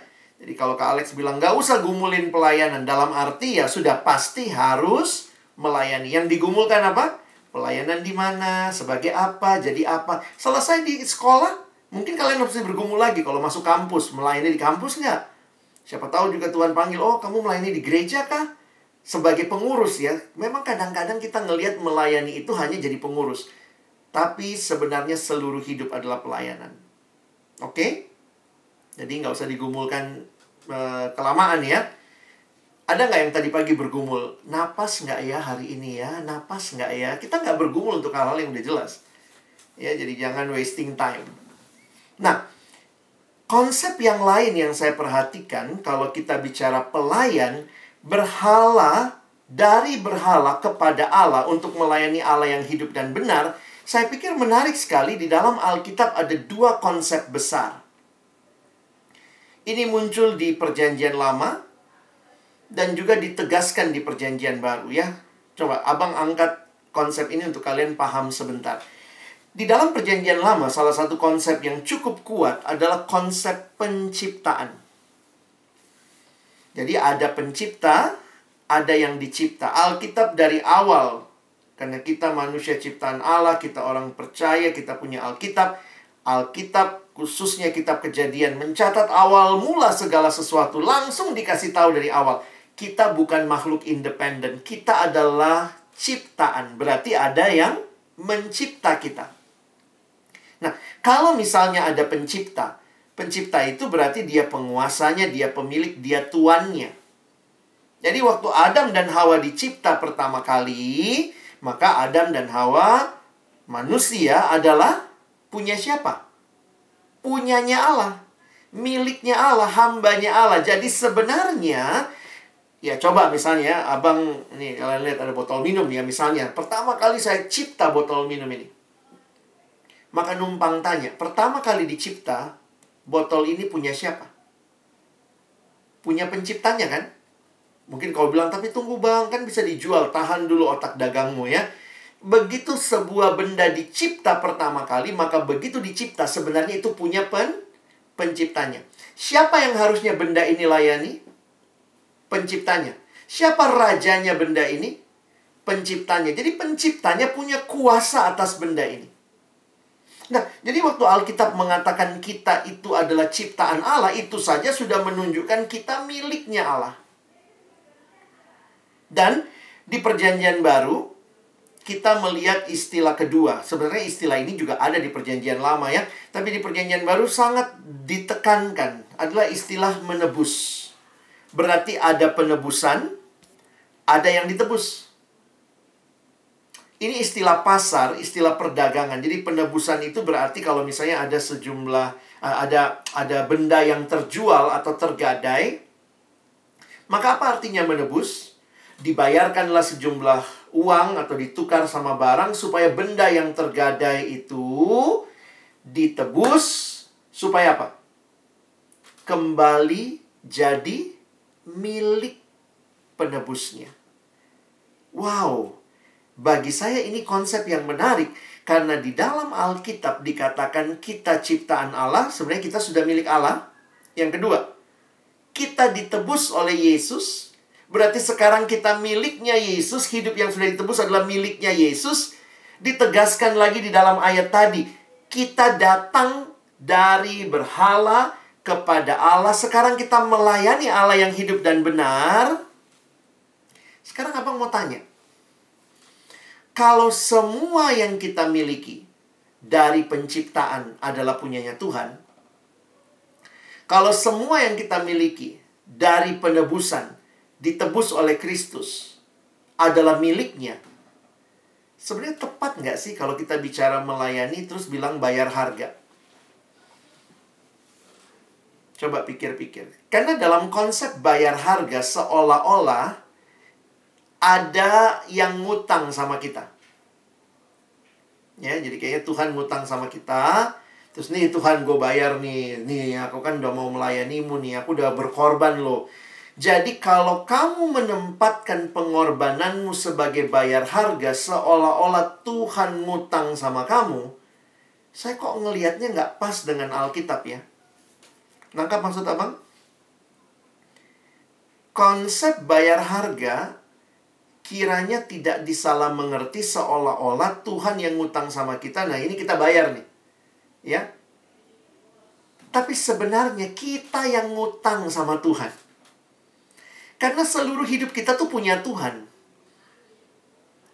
[SPEAKER 2] jadi kalau Kak Alex bilang nggak usah gumulin pelayanan dalam arti ya sudah pasti harus melayani. Yang digumulkan apa? Pelayanan di mana, sebagai apa, jadi apa. Selesai di sekolah, mungkin kalian harus bergumul lagi kalau masuk kampus. Melayani di kampus nggak? Siapa tahu juga Tuhan panggil, oh kamu melayani di gereja kah? Sebagai pengurus ya. Memang kadang-kadang kita ngelihat melayani itu hanya jadi pengurus. Tapi sebenarnya seluruh hidup adalah pelayanan. Oke? Okay? Jadi nggak usah digumulkan Eh, kelamaan ya. Ada nggak yang tadi pagi bergumul? Napas nggak ya hari ini ya? Napas nggak ya? Kita nggak bergumul untuk hal-hal yang udah jelas. Ya, jadi jangan wasting time. Nah, konsep yang lain yang saya perhatikan kalau kita bicara pelayan, berhala dari berhala kepada Allah untuk melayani Allah yang hidup dan benar, saya pikir menarik sekali di dalam Alkitab ada dua konsep besar. Ini muncul di Perjanjian Lama dan juga ditegaskan di Perjanjian Baru ya. Coba Abang angkat konsep ini untuk kalian paham sebentar. Di dalam Perjanjian Lama, salah satu konsep yang cukup kuat adalah konsep penciptaan. Jadi ada pencipta, ada yang dicipta. Alkitab dari awal karena kita manusia ciptaan Allah, kita orang percaya, kita punya Alkitab. Alkitab khususnya kitab kejadian mencatat awal mula segala sesuatu langsung dikasih tahu dari awal. Kita bukan makhluk independen kita adalah ciptaan. Berarti ada yang mencipta kita. Nah kalau misalnya ada pencipta pencipta itu berarti dia penguasanya dia pemilik dia tuannya. Jadi waktu Adam dan Hawa dicipta pertama kali maka Adam dan Hawa manusia adalah punya siapa? Punyanya Allah, miliknya Allah, hambanya Allah. Jadi sebenarnya ya coba misalnya abang ini kalian lihat ada botol minum ya misalnya. Pertama kali saya cipta botol minum ini. Maka numpang tanya pertama kali dicipta botol ini punya siapa? Punya penciptanya kan mungkin kau bilang tapi tunggu bang kan bisa dijual tahan dulu otak dagangmu ya begitu sebuah benda dicipta pertama kali, maka begitu dicipta sebenarnya itu punya pen penciptanya. Siapa yang harusnya benda ini layani? Penciptanya. Siapa rajanya benda ini? Penciptanya. Jadi penciptanya punya kuasa atas benda ini. Nah, jadi waktu Alkitab mengatakan kita itu adalah ciptaan Allah, itu saja sudah menunjukkan kita miliknya Allah. Dan di perjanjian baru, kita melihat istilah kedua. Sebenarnya istilah ini juga ada di perjanjian lama ya. Tapi di perjanjian baru sangat ditekankan. Adalah istilah menebus. Berarti ada penebusan, ada yang ditebus. Ini istilah pasar, istilah perdagangan. Jadi penebusan itu berarti kalau misalnya ada sejumlah eh, ada ada benda yang terjual atau tergadai, maka apa artinya menebus? Dibayarkanlah sejumlah uang atau ditukar sama barang supaya benda yang tergadai itu ditebus supaya apa? Kembali jadi milik penebusnya. Wow, bagi saya ini konsep yang menarik karena di dalam Alkitab dikatakan kita ciptaan Allah, sebenarnya kita sudah milik Allah. Yang kedua, kita ditebus oleh Yesus Berarti sekarang kita miliknya Yesus, hidup yang sudah ditebus adalah miliknya Yesus. Ditegaskan lagi di dalam ayat tadi, kita datang dari berhala kepada Allah. Sekarang kita melayani Allah yang hidup dan benar. Sekarang abang mau tanya. Kalau semua yang kita miliki dari penciptaan adalah punyanya Tuhan, Kalau semua yang kita miliki dari penebusan ditebus oleh Kristus adalah miliknya, sebenarnya tepat nggak sih kalau kita bicara melayani terus bilang bayar harga? Coba pikir-pikir. Karena dalam konsep bayar harga seolah-olah ada yang ngutang sama kita. Ya, jadi kayaknya Tuhan ngutang sama kita. Terus nih Tuhan gue bayar nih. Nih aku kan udah mau melayanimu nih. Aku udah berkorban loh. Jadi kalau kamu menempatkan pengorbananmu sebagai bayar harga seolah-olah Tuhan ngutang sama kamu, saya kok ngelihatnya nggak pas dengan Alkitab ya. Nangkap maksud abang? Konsep bayar harga kiranya tidak disalah mengerti seolah-olah Tuhan yang ngutang sama kita. Nah, ini kita bayar nih. Ya. Tapi sebenarnya kita yang ngutang sama Tuhan. Karena seluruh hidup kita tuh punya Tuhan.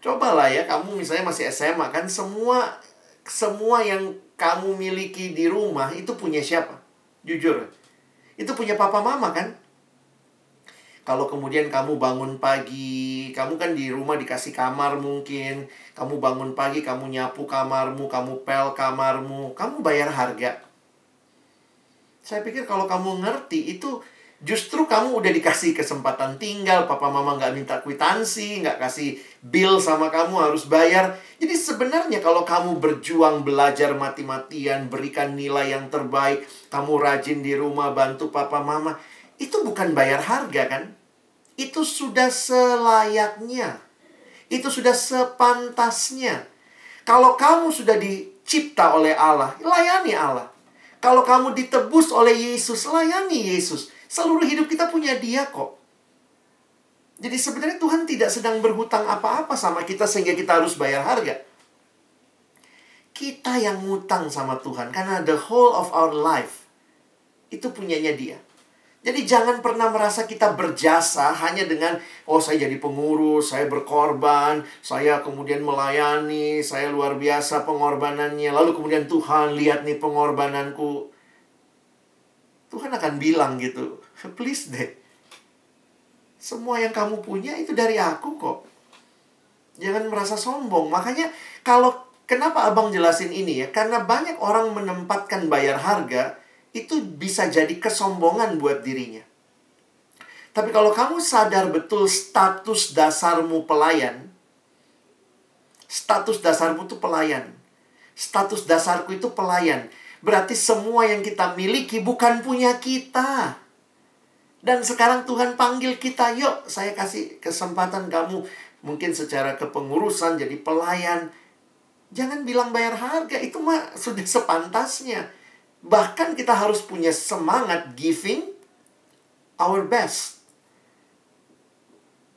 [SPEAKER 2] Cobalah ya, kamu misalnya masih SMA kan semua semua yang kamu miliki di rumah itu punya siapa? Jujur. Itu punya papa mama kan? Kalau kemudian kamu bangun pagi, kamu kan di rumah dikasih kamar mungkin. Kamu bangun pagi, kamu nyapu kamarmu, kamu pel kamarmu, kamu bayar harga. Saya pikir kalau kamu ngerti itu justru kamu udah dikasih kesempatan tinggal, papa mama nggak minta kwitansi, nggak kasih bill sama kamu harus bayar. Jadi sebenarnya kalau kamu berjuang belajar mati-matian, berikan nilai yang terbaik, kamu rajin di rumah bantu papa mama, itu bukan bayar harga kan? Itu sudah selayaknya. Itu sudah sepantasnya. Kalau kamu sudah dicipta oleh Allah, layani Allah. Kalau kamu ditebus oleh Yesus, layani Yesus. Seluruh hidup kita punya dia kok. Jadi sebenarnya Tuhan tidak sedang berhutang apa-apa sama kita sehingga kita harus bayar harga. Kita yang ngutang sama Tuhan karena the whole of our life itu punyanya dia. Jadi jangan pernah merasa kita berjasa hanya dengan oh saya jadi pengurus, saya berkorban, saya kemudian melayani, saya luar biasa pengorbanannya. Lalu kemudian Tuhan lihat nih pengorbananku. Tuhan akan bilang gitu, please deh. Semua yang kamu punya itu dari aku kok. Jangan merasa sombong. Makanya kalau kenapa abang jelasin ini ya? Karena banyak orang menempatkan bayar harga itu bisa jadi kesombongan buat dirinya. Tapi kalau kamu sadar betul status dasarmu pelayan, status dasarmu itu pelayan. Status dasarku itu pelayan. Berarti semua yang kita miliki bukan punya kita. Dan sekarang Tuhan panggil kita, yuk saya kasih kesempatan kamu mungkin secara kepengurusan jadi pelayan. Jangan bilang bayar harga, itu mah sudah sepantasnya. Bahkan kita harus punya semangat giving our best.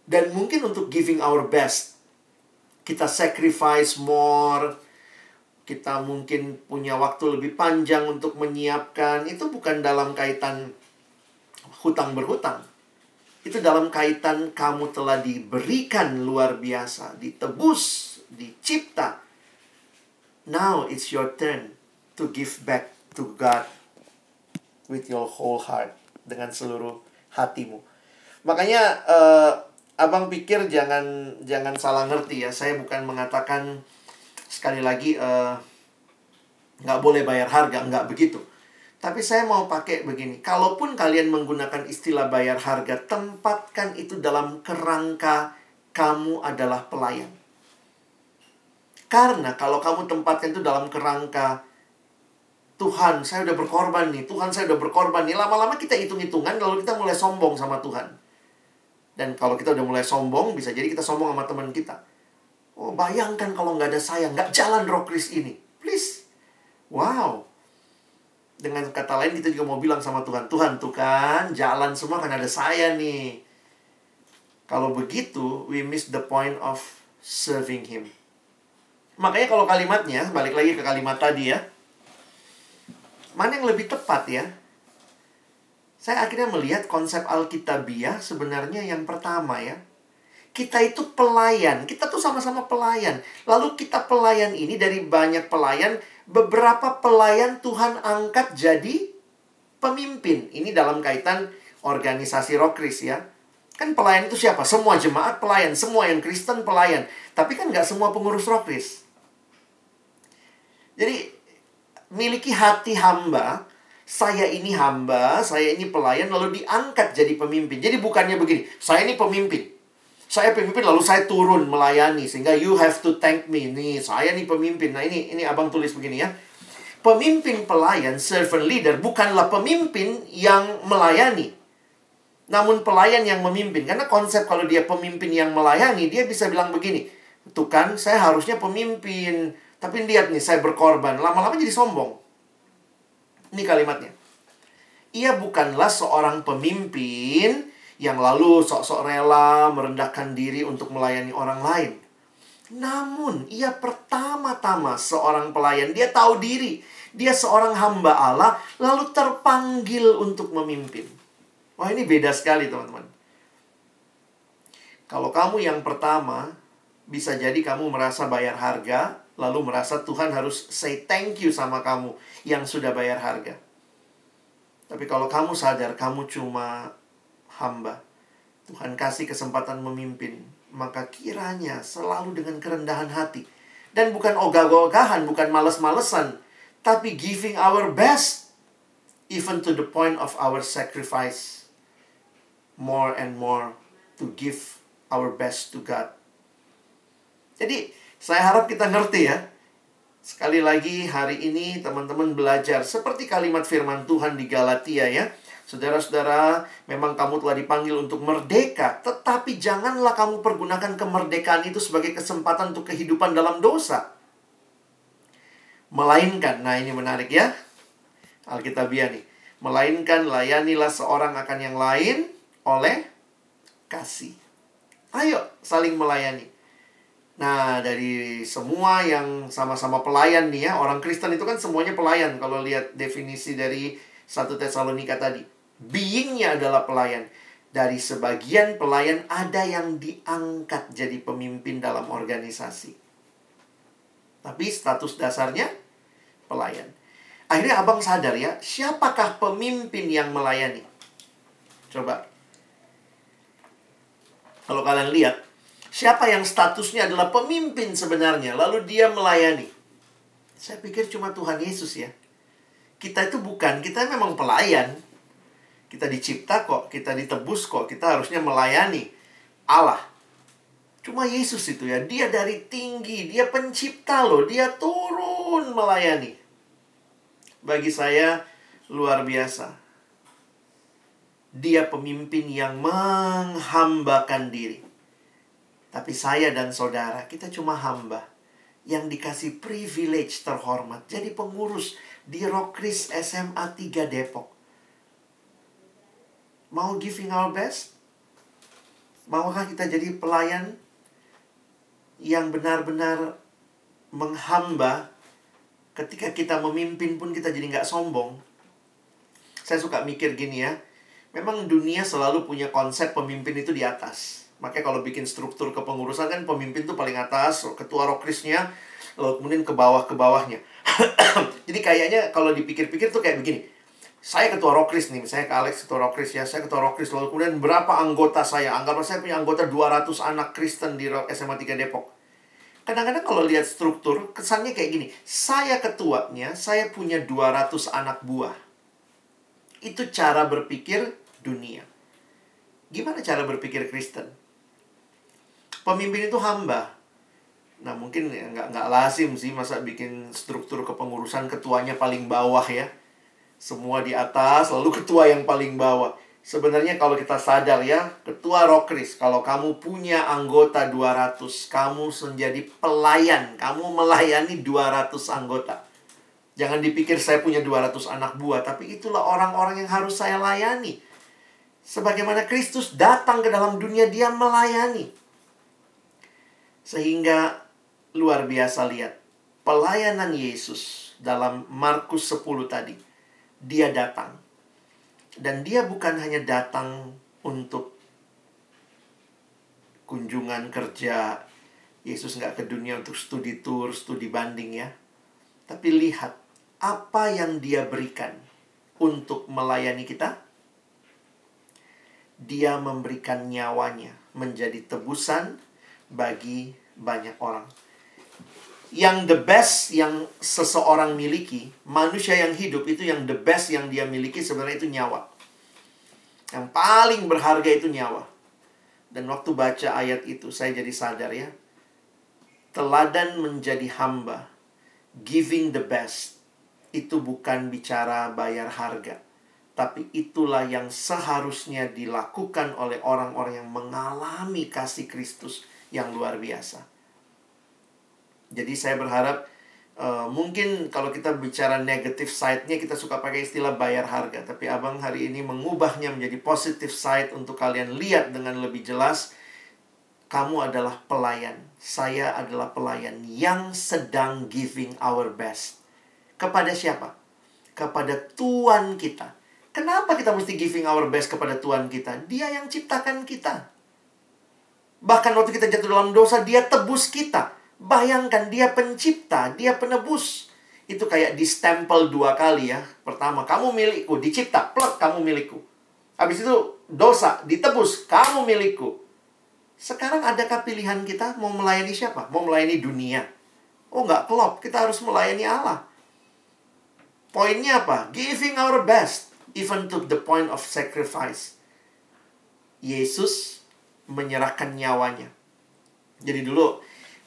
[SPEAKER 2] Dan mungkin untuk giving our best, kita sacrifice more, kita mungkin punya waktu lebih panjang untuk menyiapkan. Itu bukan dalam kaitan hutang berhutang. Itu dalam kaitan kamu telah diberikan luar biasa, ditebus, dicipta. Now it's your turn to give back to God with your whole heart dengan seluruh hatimu. Makanya uh, abang pikir jangan jangan salah ngerti ya. Saya bukan mengatakan sekali lagi uh, nggak boleh bayar harga, nggak begitu. Tapi saya mau pakai begini, kalaupun kalian menggunakan istilah bayar harga, tempatkan itu dalam kerangka kamu adalah pelayan. Karena kalau kamu tempatkan itu dalam kerangka Tuhan, saya udah berkorban nih. Tuhan, saya udah berkorban nih. Lama-lama kita hitung-hitungan, lalu kita mulai sombong sama Tuhan. Dan kalau kita udah mulai sombong, bisa jadi kita sombong sama teman kita. Oh, bayangkan kalau nggak ada saya, nggak jalan roh kris ini. Please. Wow. Dengan kata lain, kita juga mau bilang sama Tuhan, Tuhan, tuh kan, jalan semua kan ada saya nih. Kalau begitu, we miss the point of serving Him. Makanya kalau kalimatnya, balik lagi ke kalimat tadi ya, mana yang lebih tepat ya? Saya akhirnya melihat konsep Alkitabiah sebenarnya yang pertama ya. Kita itu pelayan, kita tuh sama-sama pelayan. Lalu kita pelayan ini dari banyak pelayan, beberapa pelayan Tuhan angkat jadi pemimpin. Ini dalam kaitan organisasi Rokris ya. Kan pelayan itu siapa? Semua jemaat pelayan, semua yang Kristen pelayan. Tapi kan nggak semua pengurus Rokris. Jadi, miliki hati hamba, saya ini hamba, saya ini pelayan, lalu diangkat jadi pemimpin. Jadi bukannya begini, saya ini pemimpin. Saya pemimpin lalu saya turun melayani sehingga you have to thank me. Nih, saya nih pemimpin. Nah, ini ini Abang tulis begini ya. Pemimpin pelayan, servant leader bukanlah pemimpin yang melayani. Namun pelayan yang memimpin. Karena konsep kalau dia pemimpin yang melayani, dia bisa bilang begini. Tuh kan, saya harusnya pemimpin. Tapi lihat nih, saya berkorban. Lama-lama jadi sombong. Ini kalimatnya. Ia bukanlah seorang pemimpin yang lalu sok-sok rela merendahkan diri untuk melayani orang lain. Namun, ia pertama-tama seorang pelayan. Dia tahu diri. Dia seorang hamba Allah, lalu terpanggil untuk memimpin. Wah ini beda sekali teman-teman. Kalau kamu yang pertama, bisa jadi kamu merasa bayar harga, lalu merasa Tuhan harus say thank you sama kamu yang sudah bayar harga. Tapi kalau kamu sadar kamu cuma hamba, Tuhan kasih kesempatan memimpin, maka kiranya selalu dengan kerendahan hati. Dan bukan ogah-ogahan, bukan males-malesan, tapi giving our best, even to the point of our sacrifice more and more to give our best to God. Jadi, saya harap kita ngerti ya. Sekali lagi hari ini teman-teman belajar seperti kalimat firman Tuhan di Galatia ya. Saudara-saudara, memang kamu telah dipanggil untuk merdeka, tetapi janganlah kamu pergunakan kemerdekaan itu sebagai kesempatan untuk kehidupan dalam dosa. Melainkan, nah ini menarik ya. Alkitabiah nih. Melainkan layanilah seorang akan yang lain oleh kasih. Ayo saling melayani. Nah, dari semua yang sama-sama pelayan nih ya, orang Kristen itu kan semuanya pelayan kalau lihat definisi dari satu Tesalonika tadi. Beingnya adalah pelayan. Dari sebagian pelayan ada yang diangkat jadi pemimpin dalam organisasi. Tapi status dasarnya pelayan. Akhirnya abang sadar ya, siapakah pemimpin yang melayani? Coba kalau kalian lihat, siapa yang statusnya adalah pemimpin sebenarnya, lalu dia melayani. Saya pikir cuma Tuhan Yesus ya. Kita itu bukan, kita memang pelayan. Kita dicipta kok, kita ditebus kok, kita harusnya melayani Allah. Cuma Yesus itu ya, dia dari tinggi, dia pencipta loh, dia turun melayani. Bagi saya luar biasa dia pemimpin yang menghambakan diri. Tapi saya dan saudara, kita cuma hamba yang dikasih privilege terhormat. Jadi pengurus di Rokris SMA 3 Depok. Mau giving our best? Maukah kita jadi pelayan yang benar-benar menghamba ketika kita memimpin pun kita jadi nggak sombong? Saya suka mikir gini ya, memang dunia selalu punya konsep pemimpin itu di atas. Makanya kalau bikin struktur kepengurusan kan pemimpin itu paling atas, ketua rokrisnya, lalu kemudian ke bawah ke bawahnya. Jadi kayaknya kalau dipikir-pikir tuh kayak begini. Saya ketua rokris nih, misalnya ke Alex ketua rokris ya, saya ketua rokris lalu kemudian berapa anggota saya? Anggap saya punya anggota 200 anak Kristen di SMA 3 Depok. Kadang-kadang kalau lihat struktur, kesannya kayak gini. Saya ketuanya, saya punya 200 anak buah. Itu cara berpikir dunia. Gimana cara berpikir Kristen? Pemimpin itu hamba. Nah mungkin ya nggak nggak lazim sih masa bikin struktur kepengurusan ketuanya paling bawah ya. Semua di atas lalu ketua yang paling bawah. Sebenarnya kalau kita sadar ya, ketua Rokris, kalau kamu punya anggota 200, kamu menjadi pelayan, kamu melayani 200 anggota. Jangan dipikir saya punya 200 anak buah, tapi itulah orang-orang yang harus saya layani. Sebagaimana Kristus datang ke dalam dunia, dia melayani. Sehingga luar biasa lihat. Pelayanan Yesus dalam Markus 10 tadi. Dia datang. Dan dia bukan hanya datang untuk kunjungan kerja. Yesus nggak ke dunia untuk studi tour, studi banding ya. Tapi lihat apa yang dia berikan untuk melayani kita? Dia memberikan nyawanya menjadi tebusan bagi banyak orang. Yang the best yang seseorang miliki, manusia yang hidup itu yang the best yang dia miliki sebenarnya itu nyawa. Yang paling berharga itu nyawa. Dan waktu baca ayat itu saya jadi sadar ya. Teladan menjadi hamba. Giving the best. Itu bukan bicara bayar harga. Tapi itulah yang seharusnya dilakukan oleh orang-orang yang mengalami kasih Kristus yang luar biasa. Jadi saya berharap uh, mungkin kalau kita bicara negatif side-nya kita suka pakai istilah bayar harga, tapi Abang hari ini mengubahnya menjadi positive side untuk kalian lihat dengan lebih jelas. Kamu adalah pelayan, saya adalah pelayan yang sedang giving our best. Kepada siapa? Kepada Tuhan kita. Kenapa kita mesti giving our best kepada Tuhan kita? Dia yang ciptakan kita. Bahkan waktu kita jatuh dalam dosa, dia tebus kita. Bayangkan dia pencipta, dia penebus. Itu kayak di stempel dua kali ya. Pertama, kamu milikku, dicipta, plek kamu milikku. Habis itu dosa, ditebus, kamu milikku. Sekarang adakah pilihan kita mau melayani siapa? Mau melayani dunia? Oh nggak klop, kita harus melayani Allah. Poinnya apa? Giving our best, even to the point of sacrifice. Yesus menyerahkan nyawanya. Jadi dulu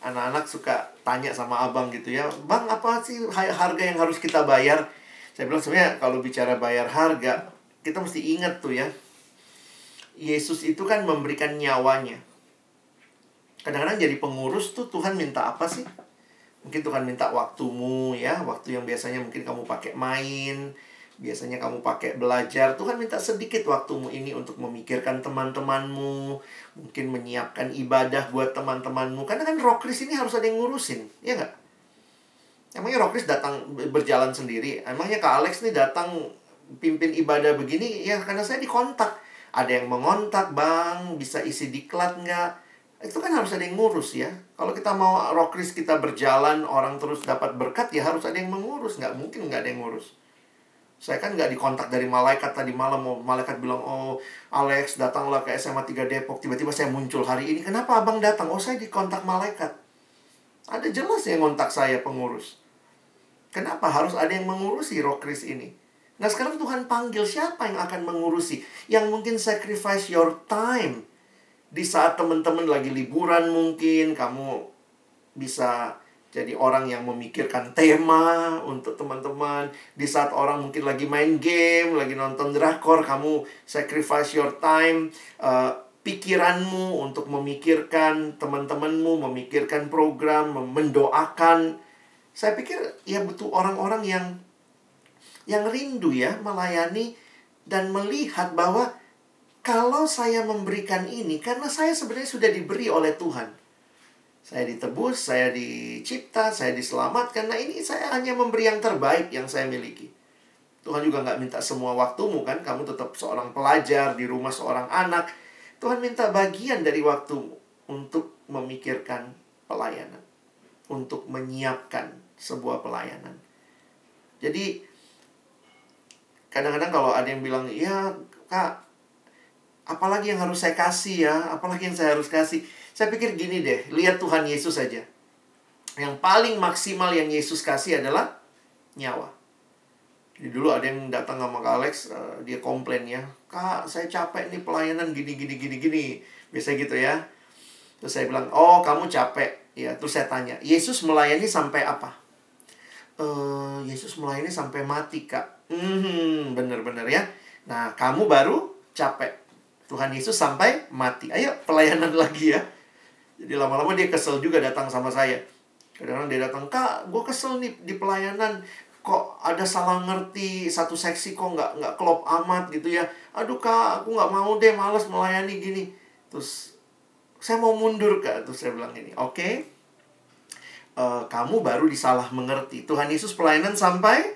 [SPEAKER 2] anak-anak suka tanya sama abang gitu ya bang apa sih harga yang harus kita bayar? Saya bilang sebenarnya kalau bicara bayar harga kita mesti ingat tuh ya Yesus itu kan memberikan nyawanya. Kadang-kadang jadi pengurus tuh Tuhan minta apa sih? Mungkin Tuhan minta waktumu ya waktu yang biasanya mungkin kamu pakai main biasanya kamu pakai belajar. Tuhan minta sedikit waktumu ini untuk memikirkan teman-temanmu mungkin menyiapkan ibadah buat teman-temanmu. Karena kan rokris ini harus ada yang ngurusin ya nggak? Emangnya rokris datang berjalan sendiri? Emangnya kak Alex nih datang pimpin ibadah begini? Ya karena saya dikontak. Ada yang mengontak bang bisa isi diklat nggak? Itu kan harus ada yang ngurus ya. Kalau kita mau rokris kita berjalan orang terus dapat berkat ya harus ada yang mengurus. Nggak mungkin nggak ada yang ngurus saya kan nggak dikontak dari malaikat tadi malam mau malaikat bilang oh Alex datanglah ke SMA 3 Depok. Tiba-tiba saya muncul hari ini kenapa abang datang? Oh saya dikontak malaikat. Ada jelas yang kontak saya pengurus. Kenapa harus ada yang mengurusi rokris ini? Nah sekarang Tuhan panggil siapa yang akan mengurusi? Yang mungkin sacrifice your time. Di saat teman-teman lagi liburan mungkin kamu bisa jadi orang yang memikirkan tema untuk teman-teman. Di saat orang mungkin lagi main game, lagi nonton drakor, kamu sacrifice your time, uh, pikiranmu untuk memikirkan teman-temanmu, memikirkan program, mendoakan. Saya pikir ya butuh orang-orang yang yang rindu ya melayani dan melihat bahwa kalau saya memberikan ini karena saya sebenarnya sudah diberi oleh Tuhan. Saya ditebus, saya dicipta, saya diselamatkan. Nah ini saya hanya memberi yang terbaik yang saya miliki. Tuhan juga nggak minta semua waktumu kan. Kamu tetap seorang pelajar di rumah seorang anak. Tuhan minta bagian dari waktumu untuk memikirkan pelayanan. Untuk menyiapkan sebuah pelayanan. Jadi kadang-kadang kalau ada yang bilang, ya kak, apalagi yang harus saya kasih ya, apalagi yang saya harus kasih saya pikir gini deh, lihat Tuhan Yesus saja. Yang paling maksimal yang Yesus kasih adalah nyawa. Jadi dulu ada yang datang sama Kak Alex, uh, dia komplain ya, Kak, saya capek nih pelayanan gini, gini, gini, gini. Biasa gitu ya. Terus saya bilang, oh kamu capek. Ya, terus saya tanya, Yesus melayani sampai apa? Uh, Yesus melayani sampai mati, Kak. Hmm, bener-bener ya. Nah, kamu baru capek. Tuhan Yesus sampai mati. Ayo, pelayanan lagi ya. Jadi lama-lama dia kesel juga datang sama saya. Kadang-kadang dia datang, Kak, gue kesel nih di pelayanan. Kok ada salah ngerti satu seksi kok nggak nggak klop amat gitu ya. Aduh kak, aku nggak mau deh, males melayani gini. Terus saya mau mundur kak. Terus saya bilang ini, oke. Okay, uh, eh, kamu baru disalah mengerti. Tuhan Yesus pelayanan sampai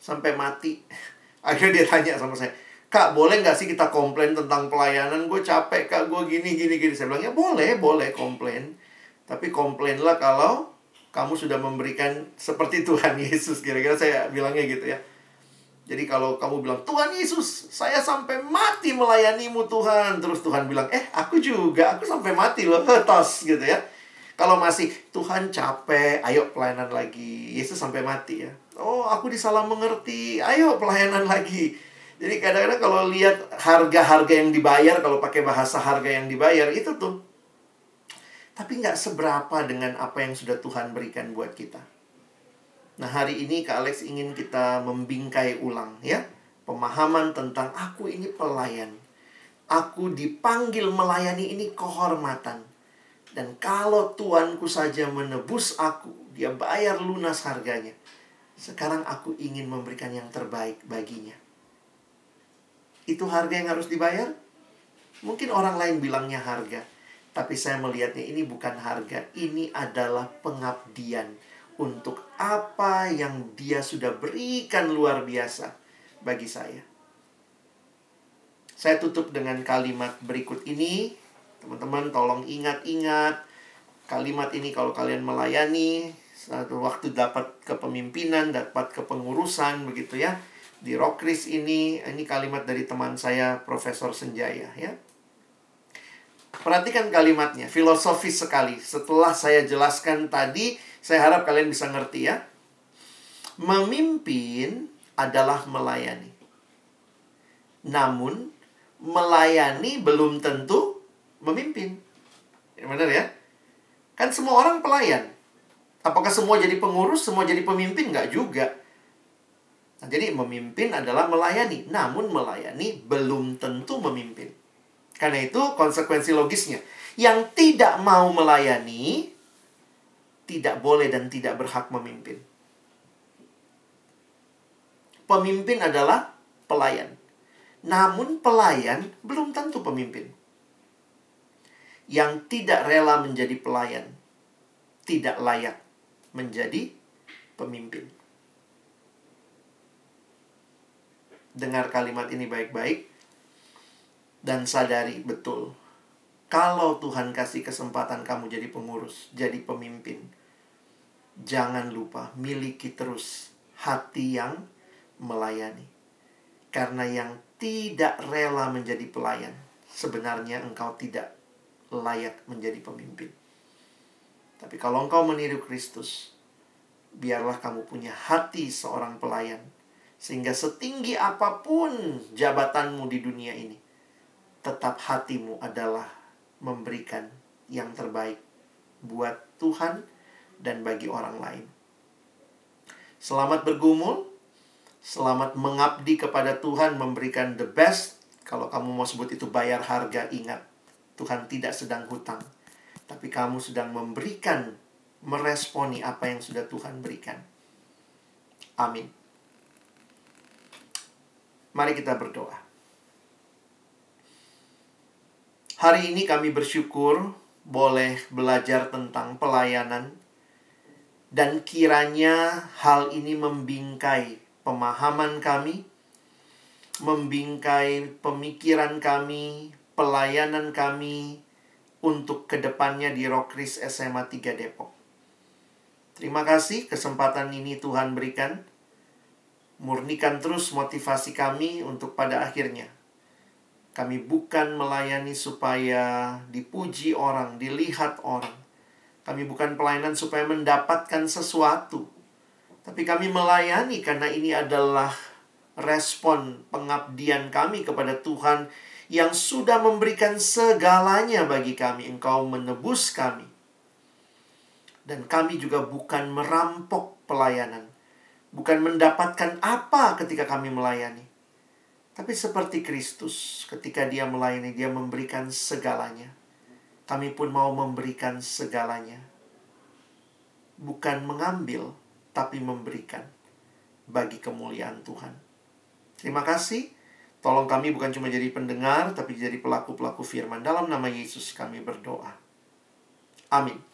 [SPEAKER 2] sampai mati. Akhirnya dia tanya sama saya, Kak, boleh nggak sih kita komplain tentang pelayanan? Gue capek, Kak. Gue gini, gini, gini. Saya bilang, ya boleh, boleh komplain. Tapi komplainlah kalau kamu sudah memberikan seperti Tuhan Yesus. Kira-kira saya bilangnya gitu ya. Jadi kalau kamu bilang, Tuhan Yesus, saya sampai mati melayanimu Tuhan. Terus Tuhan bilang, eh aku juga, aku sampai mati loh. Tos gitu ya. Kalau masih, Tuhan capek, ayo pelayanan lagi. Yesus sampai mati ya. Oh, aku disalah mengerti, ayo pelayanan lagi. Jadi kadang-kadang kalau lihat harga-harga yang dibayar, kalau pakai bahasa harga yang dibayar, itu tuh. Tapi nggak seberapa dengan apa yang sudah Tuhan berikan buat kita. Nah, hari ini Kak Alex ingin kita membingkai ulang ya. Pemahaman tentang aku ini pelayan. Aku dipanggil melayani ini kehormatan. Dan kalau Tuanku saja menebus aku, dia bayar lunas harganya. Sekarang aku ingin memberikan yang terbaik baginya. Itu harga yang harus dibayar? Mungkin orang lain bilangnya harga. Tapi saya melihatnya ini bukan harga. Ini adalah pengabdian untuk apa yang dia sudah berikan luar biasa bagi saya. Saya tutup dengan kalimat berikut ini. Teman-teman tolong ingat-ingat kalimat ini kalau kalian melayani satu waktu dapat kepemimpinan, dapat kepengurusan begitu ya. Di Rockris ini ini kalimat dari teman saya Profesor Senjaya ya. Perhatikan kalimatnya, filosofis sekali. Setelah saya jelaskan tadi, saya harap kalian bisa ngerti ya. Memimpin adalah melayani. Namun, melayani belum tentu memimpin. Ya, benar ya? Kan semua orang pelayan. Apakah semua jadi pengurus, semua jadi pemimpin? Enggak juga. Nah, jadi memimpin adalah melayani. Namun melayani belum tentu memimpin. Karena itu konsekuensi logisnya. Yang tidak mau melayani, tidak boleh dan tidak berhak memimpin. Pemimpin adalah pelayan. Namun pelayan belum tentu pemimpin. Yang tidak rela menjadi pelayan tidak layak menjadi pemimpin. Dengar kalimat ini baik-baik dan sadari betul kalau Tuhan kasih kesempatan kamu jadi pengurus, jadi pemimpin, jangan lupa miliki terus hati yang melayani. Karena yang tidak rela menjadi pelayan, sebenarnya engkau tidak layak menjadi pemimpin. Tapi kalau engkau meniru Kristus, biarlah kamu punya hati seorang pelayan, sehingga setinggi apa pun jabatanmu di dunia ini, tetap hatimu adalah memberikan yang terbaik buat Tuhan dan bagi orang lain. Selamat bergumul, selamat mengabdi kepada Tuhan, memberikan the best. Kalau kamu mau sebut itu bayar harga, ingat, Tuhan tidak sedang hutang, tapi kamu sedang memberikan, meresponi apa yang sudah Tuhan berikan. Amin. Mari kita berdoa. Hari ini kami bersyukur boleh belajar tentang pelayanan dan kiranya hal ini membingkai pemahaman kami, membingkai pemikiran kami, pelayanan kami untuk ke depannya di Rokris SMA 3 Depok. Terima kasih kesempatan ini Tuhan berikan. Murnikan terus motivasi kami untuk pada akhirnya kami bukan melayani supaya dipuji orang, dilihat orang kami bukan pelayanan supaya mendapatkan sesuatu, tapi kami melayani karena ini adalah respon pengabdian kami kepada Tuhan yang sudah memberikan segalanya bagi kami. Engkau menebus kami. Dan kami juga bukan merampok pelayanan. Bukan mendapatkan apa ketika kami melayani. Tapi seperti Kristus, ketika dia melayani, dia memberikan segalanya kami pun mau memberikan segalanya. Bukan mengambil, tapi memberikan bagi kemuliaan Tuhan. Terima kasih. Tolong kami bukan cuma jadi pendengar, tapi jadi pelaku-pelaku firman. Dalam nama Yesus kami berdoa. Amin.